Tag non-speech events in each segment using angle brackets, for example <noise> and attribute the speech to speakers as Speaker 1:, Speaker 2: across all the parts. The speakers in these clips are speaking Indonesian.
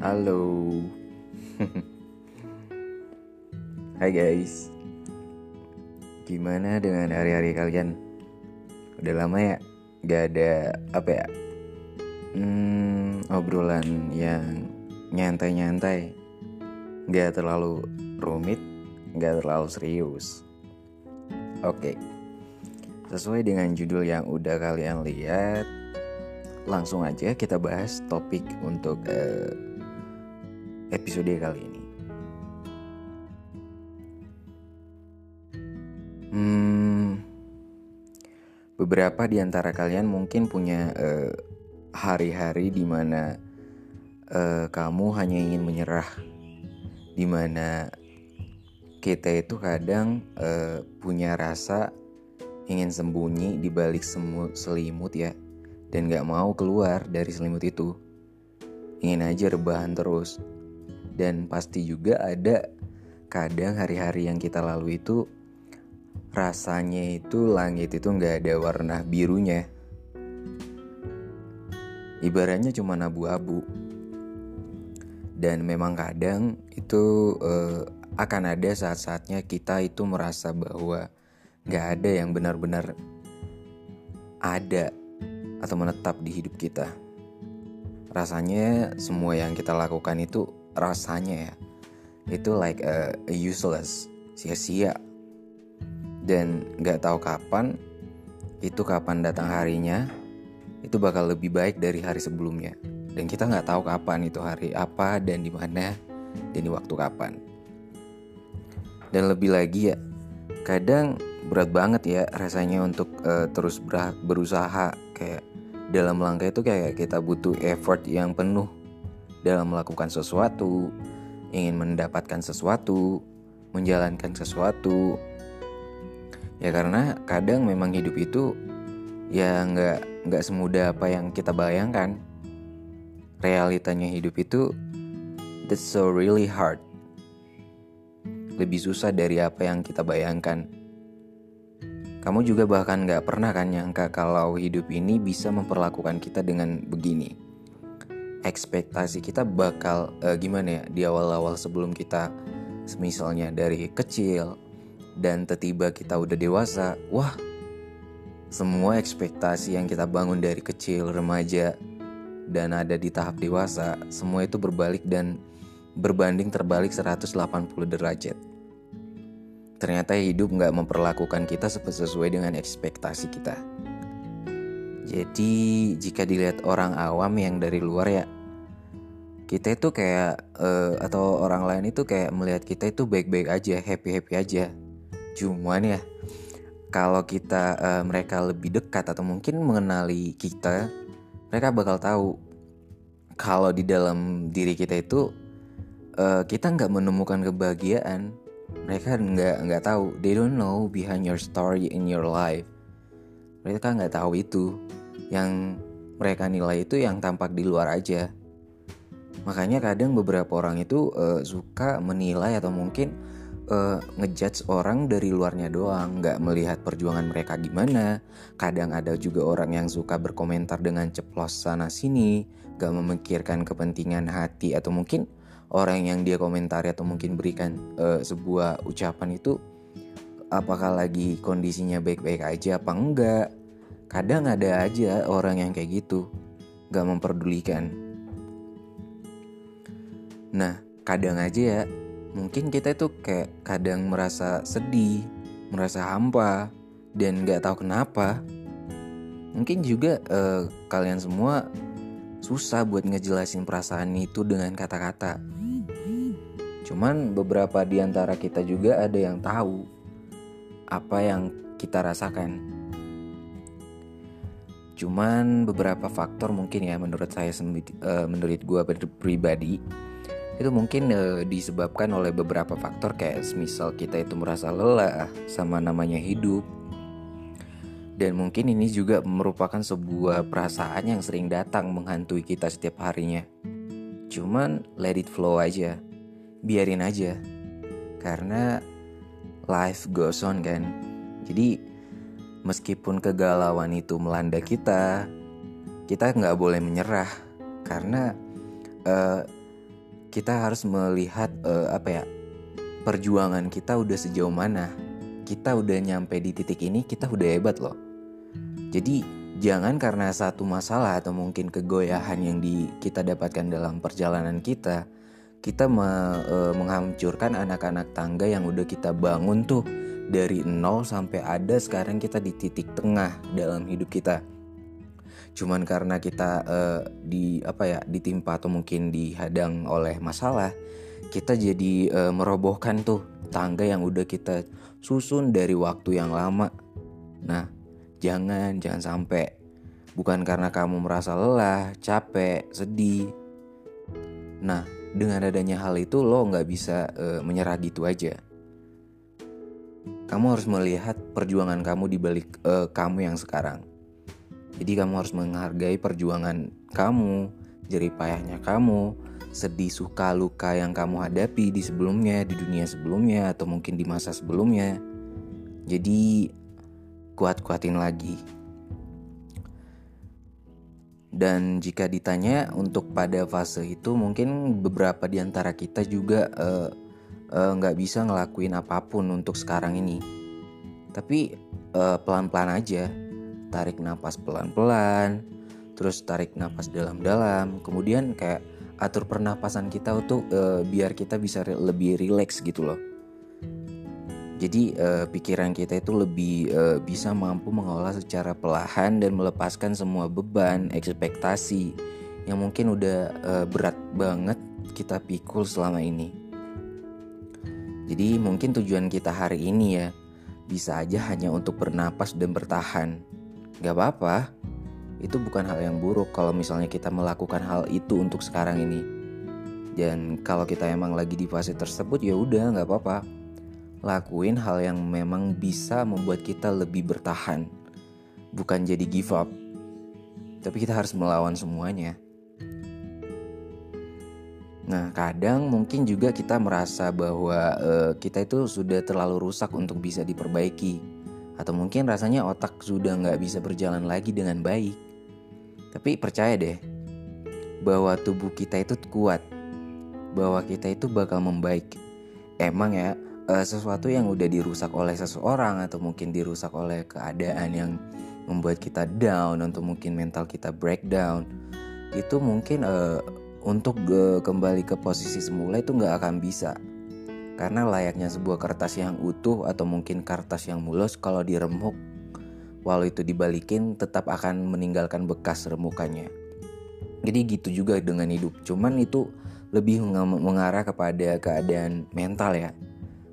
Speaker 1: Halo. Hai guys. Gimana dengan hari-hari kalian? Udah lama ya gak ada apa ya? Hmm, obrolan yang nyantai-nyantai. Gak terlalu rumit, gak terlalu serius. Oke. Sesuai dengan judul yang udah kalian lihat, langsung aja kita bahas topik untuk uh, episode kali ini. Hmm, beberapa di antara kalian mungkin punya uh, hari-hari di mana uh, kamu hanya ingin menyerah, di mana kita itu kadang uh, punya rasa ingin sembunyi di balik selimut ya, dan gak mau keluar dari selimut itu. Ingin aja rebahan terus, dan pasti juga ada kadang hari-hari yang kita lalui itu rasanya itu langit itu nggak ada warna birunya. Ibaratnya cuma abu-abu. Dan memang kadang itu uh, akan ada saat-saatnya kita itu merasa bahwa nggak ada yang benar-benar ada atau menetap di hidup kita. Rasanya semua yang kita lakukan itu rasanya ya. Itu like a, a useless sia-sia. Dan nggak tahu kapan itu kapan datang harinya itu bakal lebih baik dari hari sebelumnya. Dan kita nggak tahu kapan itu hari apa dan di mana dan di waktu kapan. Dan lebih lagi ya kadang berat banget ya rasanya untuk uh, terus berusaha. Kayak dalam langkah itu kayak kita butuh effort yang penuh dalam melakukan sesuatu, ingin mendapatkan sesuatu, menjalankan sesuatu. Ya karena kadang memang hidup itu ya nggak nggak semudah apa yang kita bayangkan. Realitanya hidup itu that's so really hard. Lebih susah dari apa yang kita bayangkan. Kamu juga bahkan gak pernah kan nyangka kalau hidup ini bisa memperlakukan kita dengan begini ekspektasi kita bakal uh, gimana ya di awal-awal sebelum kita misalnya dari kecil dan tiba kita udah dewasa wah semua ekspektasi yang kita bangun dari kecil remaja dan ada di tahap dewasa semua itu berbalik dan berbanding terbalik 180 derajat. Ternyata hidup nggak memperlakukan kita sesuai dengan ekspektasi kita jadi jika dilihat orang awam yang dari luar ya kita itu kayak uh, atau orang lain itu kayak melihat kita itu baik-baik aja, happy-happy aja. Cuman ya kalau kita uh, mereka lebih dekat atau mungkin mengenali kita, mereka bakal tahu kalau di dalam diri kita itu uh, kita nggak menemukan kebahagiaan. Mereka nggak nggak tahu, they don't know behind your story in your life. Mereka nggak tahu itu yang mereka nilai itu yang tampak di luar aja. Makanya kadang beberapa orang itu uh, suka menilai atau mungkin uh, ngejudge orang dari luarnya doang, nggak melihat perjuangan mereka gimana. Kadang ada juga orang yang suka berkomentar dengan ceplos sana sini, nggak memikirkan kepentingan hati atau mungkin orang yang dia komentari atau mungkin berikan uh, sebuah ucapan itu apakah lagi kondisinya baik-baik aja apa enggak kadang ada aja orang yang kayak gitu gak memperdulikan Nah, kadang aja ya, mungkin kita itu kayak kadang merasa sedih, merasa hampa, dan gak tahu kenapa. Mungkin juga uh, kalian semua susah buat ngejelasin perasaan itu dengan kata-kata. Cuman beberapa di antara kita juga ada yang tahu apa yang kita rasakan. Cuman beberapa faktor mungkin ya menurut saya uh, menurut gue pribadi itu mungkin uh, disebabkan oleh beberapa faktor kayak misal kita itu merasa lelah sama namanya hidup dan mungkin ini juga merupakan sebuah perasaan yang sering datang menghantui kita setiap harinya. Cuman let it flow aja, biarin aja, karena life goes on kan. Jadi meskipun kegalauan itu melanda kita, kita nggak boleh menyerah. Karena uh, kita harus melihat uh, apa ya perjuangan kita udah sejauh mana. Kita udah nyampe di titik ini, kita udah hebat loh. Jadi jangan karena satu masalah atau mungkin kegoyahan yang di, kita dapatkan dalam perjalanan kita, kita me, e, menghancurkan anak-anak tangga yang udah kita bangun tuh dari nol sampai ada sekarang kita di titik tengah dalam hidup kita. Cuman karena kita e, di apa ya ditimpa atau mungkin dihadang oleh masalah, kita jadi e, merobohkan tuh tangga yang udah kita susun dari waktu yang lama. Nah, Jangan, jangan sampai. Bukan karena kamu merasa lelah, capek, sedih. Nah, dengan adanya hal itu lo nggak bisa uh, menyerah gitu aja. Kamu harus melihat perjuangan kamu di balik uh, kamu yang sekarang. Jadi kamu harus menghargai perjuangan kamu, jerih payahnya kamu, sedih suka luka yang kamu hadapi di sebelumnya, di dunia sebelumnya atau mungkin di masa sebelumnya. Jadi kuat-kuatin lagi. Dan jika ditanya untuk pada fase itu mungkin beberapa di antara kita juga eh, nggak uh, uh, bisa ngelakuin apa pun untuk sekarang ini. Tapi eh, pelan-pelan aja, tarik nafas pelan-pelan, terus tarik nafas dalam-dalam, kemudian kayak atur pernapasan kita untuk uh, biar kita bisa re lebih rileks gitu loh. Jadi uh, pikiran kita itu lebih uh, bisa mampu mengolah secara perlahan dan melepaskan semua beban, ekspektasi yang mungkin udah uh, berat banget kita pikul selama ini. Jadi mungkin tujuan kita hari ini ya bisa aja hanya untuk bernapas dan bertahan. Gak apa-apa, itu bukan hal yang buruk kalau misalnya kita melakukan hal itu untuk sekarang ini. Dan kalau kita emang lagi di fase tersebut ya udah nggak apa-apa lakuin hal yang memang bisa membuat kita lebih bertahan, bukan jadi give up. Tapi kita harus melawan semuanya. Nah, kadang mungkin juga kita merasa bahwa uh, kita itu sudah terlalu rusak untuk bisa diperbaiki, atau mungkin rasanya otak sudah nggak bisa berjalan lagi dengan baik. Tapi percaya deh, bahwa tubuh kita itu kuat, bahwa kita itu bakal membaik. Emang ya, uh, sesuatu yang udah dirusak oleh seseorang atau mungkin dirusak oleh keadaan yang membuat kita down atau mungkin mental kita breakdown itu mungkin uh, untuk kembali ke posisi semula itu nggak akan bisa. Karena layaknya sebuah kertas yang utuh atau mungkin kertas yang mulus kalau diremuk walau itu dibalikin tetap akan meninggalkan bekas remukannya. Jadi gitu juga dengan hidup. Cuman itu lebih mengarah kepada keadaan mental ya.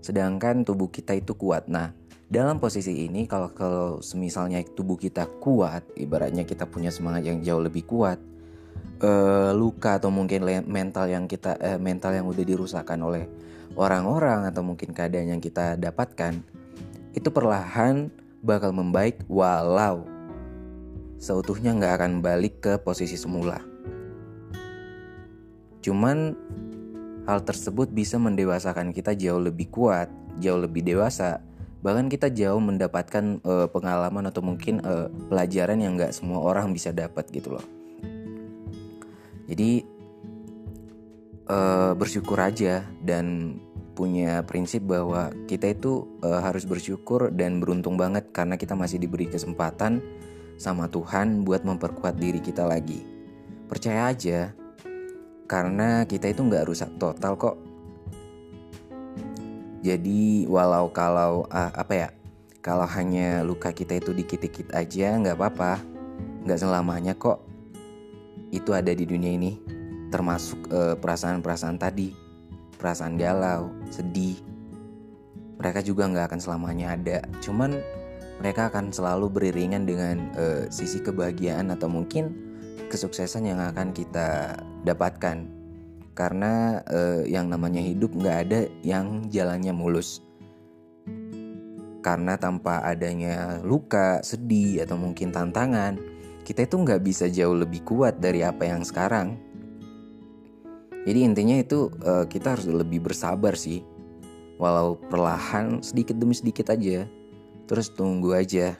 Speaker 1: Sedangkan tubuh kita itu kuat. Nah, dalam posisi ini kalau kalau semisalnya tubuh kita kuat, ibaratnya kita punya semangat yang jauh lebih kuat, uh, luka atau mungkin mental yang kita uh, mental yang udah dirusakkan oleh orang-orang atau mungkin keadaan yang kita dapatkan itu perlahan bakal membaik walau seutuhnya nggak akan balik ke posisi semula. Cuman Hal tersebut bisa mendewasakan kita jauh lebih kuat, jauh lebih dewasa. Bahkan kita jauh mendapatkan uh, pengalaman atau mungkin uh, pelajaran yang nggak semua orang bisa dapat gitu loh. Jadi uh, bersyukur aja dan punya prinsip bahwa kita itu uh, harus bersyukur dan beruntung banget karena kita masih diberi kesempatan sama Tuhan buat memperkuat diri kita lagi. Percaya aja, karena kita itu nggak rusak total kok. Jadi walau kalau uh, apa ya kalau hanya luka kita itu dikit-dikit aja nggak apa-apa. Nggak selamanya kok itu ada di dunia ini termasuk perasaan perasaan-perasaan tadi perasaan galau sedih. Mereka juga nggak akan selamanya ada. Cuman mereka akan selalu beriringan dengan uh, sisi kebahagiaan atau mungkin kesuksesan yang akan kita dapatkan. Karena uh, yang namanya hidup nggak ada yang jalannya mulus. Karena tanpa adanya luka, sedih atau mungkin tantangan, kita itu nggak bisa jauh lebih kuat dari apa yang sekarang. Jadi intinya itu uh, kita harus lebih bersabar sih, walau perlahan sedikit demi sedikit aja, terus tunggu aja.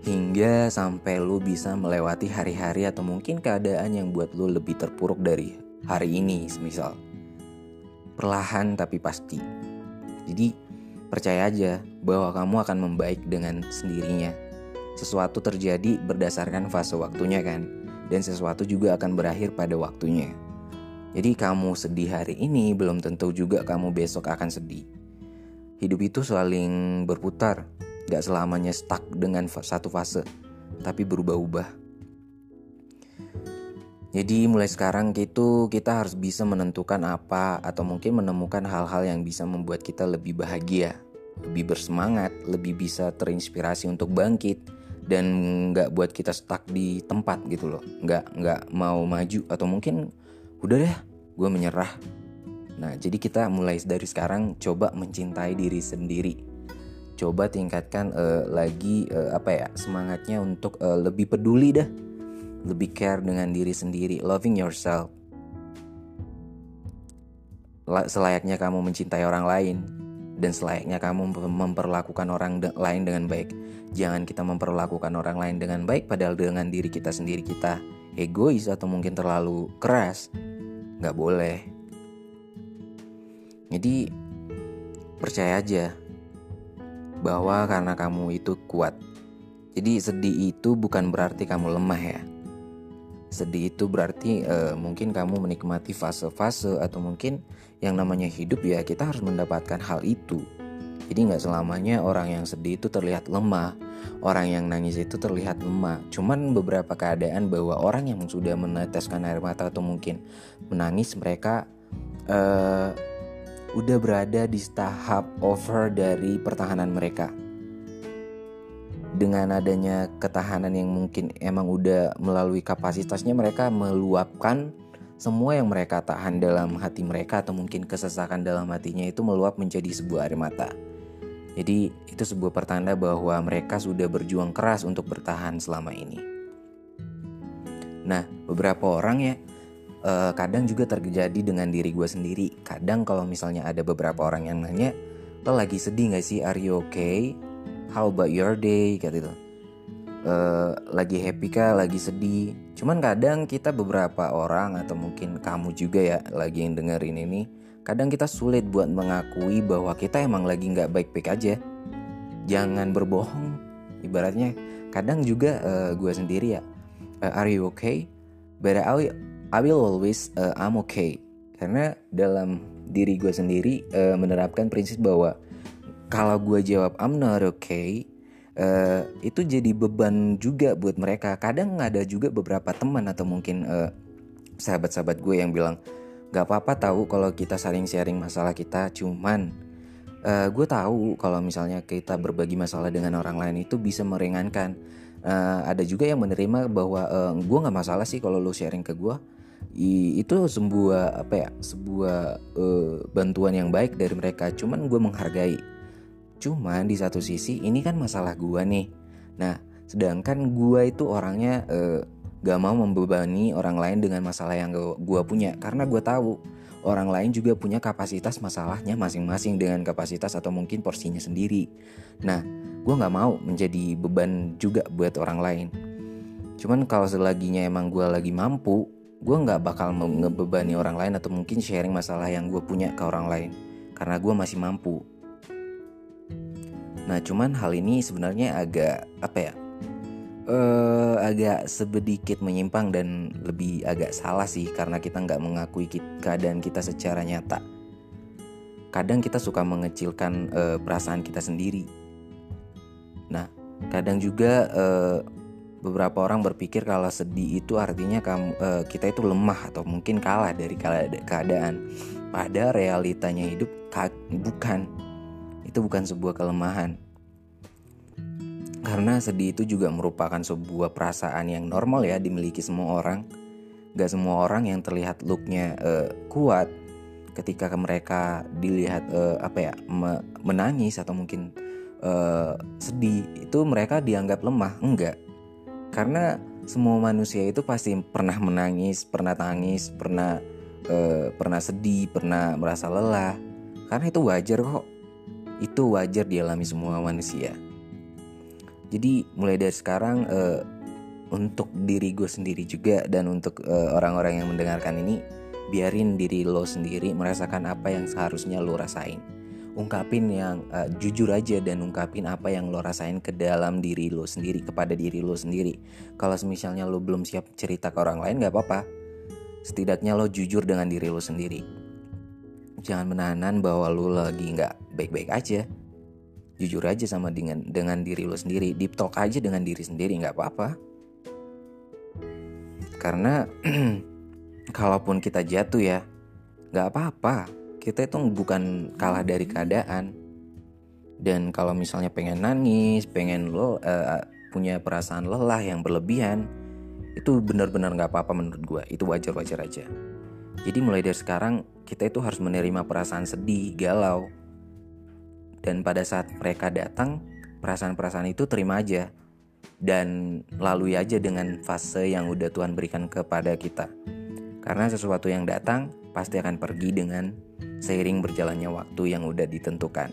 Speaker 1: Hingga sampai lu bisa melewati hari-hari atau mungkin keadaan yang buat lu lebih terpuruk dari hari ini semisal. Perlahan tapi pasti. Jadi percaya aja bahwa kamu akan membaik dengan sendirinya sesuatu terjadi berdasarkan fase waktunya kan dan sesuatu juga akan berakhir pada waktunya. Jadi kamu sedih hari ini belum tentu juga kamu besok akan sedih. Hidup itu saling berputar gak selamanya stuck dengan satu fase tapi berubah-ubah. Jadi mulai sekarang itu kita harus bisa menentukan apa atau mungkin menemukan hal-hal yang bisa membuat kita lebih bahagia, lebih bersemangat, lebih bisa terinspirasi untuk bangkit dan nggak buat kita stuck di tempat gitu loh, nggak nggak mau maju atau mungkin udah deh gue menyerah. Nah jadi kita mulai dari sekarang coba mencintai diri sendiri, coba tingkatkan uh, lagi uh, apa ya semangatnya untuk uh, lebih peduli dah lebih care dengan diri sendiri, loving yourself. Selayaknya kamu mencintai orang lain dan selayaknya kamu memperlakukan orang de lain dengan baik. Jangan kita memperlakukan orang lain dengan baik padahal dengan diri kita sendiri kita egois atau mungkin terlalu keras. Nggak boleh. Jadi percaya aja bahwa karena kamu itu kuat. Jadi sedih itu bukan berarti kamu lemah ya sedih itu berarti uh, mungkin kamu menikmati fase-fase atau mungkin yang namanya hidup ya kita harus mendapatkan hal itu. Jadi nggak selamanya orang yang sedih itu terlihat lemah orang yang nangis itu terlihat lemah. Cuman beberapa keadaan bahwa orang yang sudah meneteskan air mata atau mungkin menangis mereka uh, udah berada di tahap over dari pertahanan mereka dengan adanya ketahanan yang mungkin emang udah melalui kapasitasnya mereka meluapkan semua yang mereka tahan dalam hati mereka atau mungkin kesesakan dalam hatinya itu meluap menjadi sebuah air mata. Jadi itu sebuah pertanda bahwa mereka sudah berjuang keras untuk bertahan selama ini. Nah beberapa orang ya eh, kadang juga terjadi dengan diri gue sendiri. Kadang kalau misalnya ada beberapa orang yang nanya, lo lagi sedih gak sih? Are you okay? How about your day kayak gitu. Uh, lagi happy kah lagi sedih? Cuman kadang kita beberapa orang atau mungkin kamu juga ya lagi yang dengerin ini kadang kita sulit buat mengakui bahwa kita emang lagi nggak baik-baik aja. Jangan berbohong. Ibaratnya kadang juga uh, eh, gue sendiri ya uh, are you okay? But I I will always uh, I'm okay. Karena dalam diri gue sendiri uh, menerapkan prinsip bahwa kalau gue jawab I'm not okay uh, itu jadi beban juga buat mereka. Kadang ada juga beberapa teman atau mungkin uh, sahabat-sahabat gue yang bilang gak apa-apa tahu kalau kita saling sharing masalah kita cuman uh, gue tahu kalau misalnya kita berbagi masalah dengan orang lain itu bisa meringankan. Uh, ada juga yang menerima bahwa uh, gue nggak masalah sih kalau lo sharing ke gue itu sebuah apa ya sebuah uh, bantuan yang baik dari mereka. Cuman gue menghargai Cuman di satu sisi ini kan masalah gua nih. Nah, sedangkan gua itu orangnya uh, gak mau membebani orang lain dengan masalah yang gua punya karena gua tahu orang lain juga punya kapasitas masalahnya masing-masing dengan kapasitas atau mungkin porsinya sendiri. Nah, gue nggak mau menjadi beban juga buat orang lain. Cuman kalau selaginya emang gue lagi mampu, gue nggak bakal ngebebani orang lain atau mungkin sharing masalah yang gue punya ke orang lain karena gue masih mampu. Nah cuman hal ini sebenarnya agak apa ya uh, agak sedikit menyimpang dan lebih agak salah sih karena kita nggak mengakui keadaan kita secara nyata. Kadang kita suka mengecilkan uh, perasaan kita sendiri. Nah, kadang juga uh, beberapa orang berpikir kalau sedih itu artinya kamu uh, kita itu lemah atau mungkin kalah dari keadaan. Pada realitanya hidup bukan. Itu bukan sebuah kelemahan. Karena sedih itu juga merupakan sebuah perasaan yang normal ya dimiliki semua orang. Gak semua orang yang terlihat looknya uh, kuat ketika mereka dilihat uh, apa ya me menangis atau mungkin uh, sedih itu mereka dianggap lemah. Enggak karena semua manusia itu pasti pernah menangis pernah tangis pernah uh, pernah sedih pernah merasa lelah. Karena itu wajar kok itu wajar dialami semua manusia. Jadi mulai dari sekarang uh, untuk diri gue sendiri juga dan untuk uh, orang-orang yang mendengarkan ini biarin diri lo sendiri merasakan apa yang seharusnya lo rasain. Ungkapin yang uh, jujur aja dan ungkapin apa yang lo rasain ke dalam diri lo sendiri kepada diri lo sendiri. Kalau misalnya lo belum siap cerita ke orang lain gak apa-apa. Setidaknya lo jujur dengan diri lo sendiri jangan menahan bahwa lo lagi nggak baik-baik aja. Jujur aja sama dengan dengan diri lo sendiri. Deep talk aja dengan diri sendiri nggak apa-apa. Karena <clears throat> kalaupun kita jatuh ya nggak apa-apa. Kita itu bukan kalah dari keadaan. Dan kalau misalnya pengen nangis pengen lo uh, punya perasaan lelah yang berlebihan itu benar-benar nggak apa-apa menurut gue itu wajar-wajar aja jadi mulai dari sekarang kita itu harus menerima perasaan sedih galau dan pada saat mereka datang, perasaan-perasaan itu terima aja dan lalui aja dengan fase yang udah Tuhan berikan kepada kita. Karena sesuatu yang datang pasti akan pergi dengan seiring berjalannya waktu yang udah ditentukan.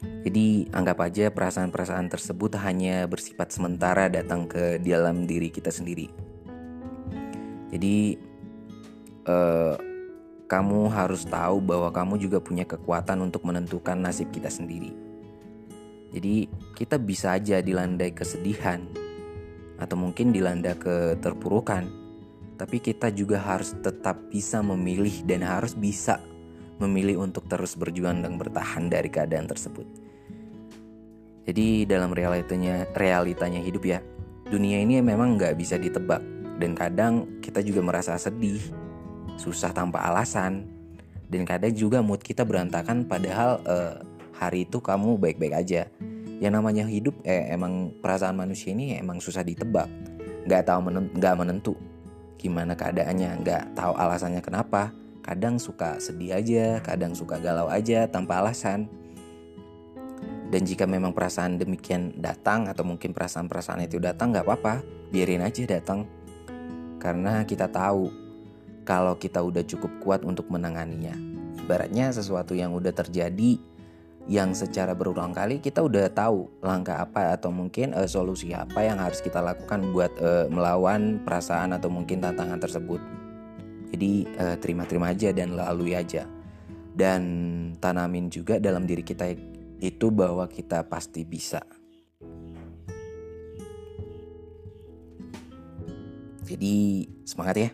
Speaker 1: Jadi anggap aja perasaan-perasaan tersebut hanya bersifat sementara datang ke dalam diri kita sendiri. Jadi eh, kamu harus tahu bahwa kamu juga punya kekuatan untuk menentukan nasib kita sendiri. Jadi, kita bisa aja dilandai kesedihan atau mungkin dilanda keterpurukan, tapi kita juga harus tetap bisa memilih dan harus bisa memilih untuk terus berjuang dan bertahan dari keadaan tersebut. Jadi dalam realitanya realitanya hidup ya, dunia ini memang nggak bisa ditebak dan kadang kita juga merasa sedih susah tanpa alasan. Dan kadang juga mood kita berantakan padahal uh, hari itu kamu baik-baik aja. Yang namanya hidup eh, emang perasaan manusia ini emang susah ditebak. Nggak tahu nggak menentu gimana keadaannya nggak tahu alasannya kenapa. Kadang suka sedih aja kadang suka galau aja tanpa alasan. Dan jika memang perasaan demikian datang atau mungkin perasaan-perasaan itu datang nggak apa-apa biarin aja datang. Karena kita tahu kalau kita udah cukup kuat untuk menanganinya. Ibaratnya sesuatu yang udah terjadi yang secara berulang kali kita udah tahu langkah apa atau mungkin uh, solusi apa yang harus kita lakukan buat uh, melawan perasaan atau mungkin tantangan tersebut. Jadi uh, terima-terima aja dan lalui aja. Dan tanamin juga dalam diri kita itu bahwa kita pasti bisa. Jadi semangat ya.